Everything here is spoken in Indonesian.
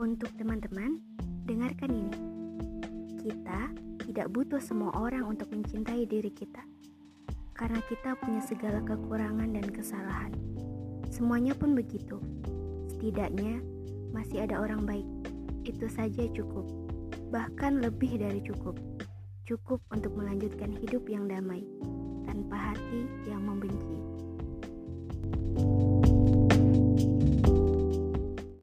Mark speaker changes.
Speaker 1: Untuk teman-teman, dengarkan ini. Kita tidak butuh semua orang untuk mencintai diri kita. Karena kita punya segala kekurangan dan kesalahan. Semuanya pun begitu. Setidaknya masih ada orang baik. Itu saja cukup. Bahkan lebih dari cukup. Cukup untuk melanjutkan hidup yang damai, tanpa hati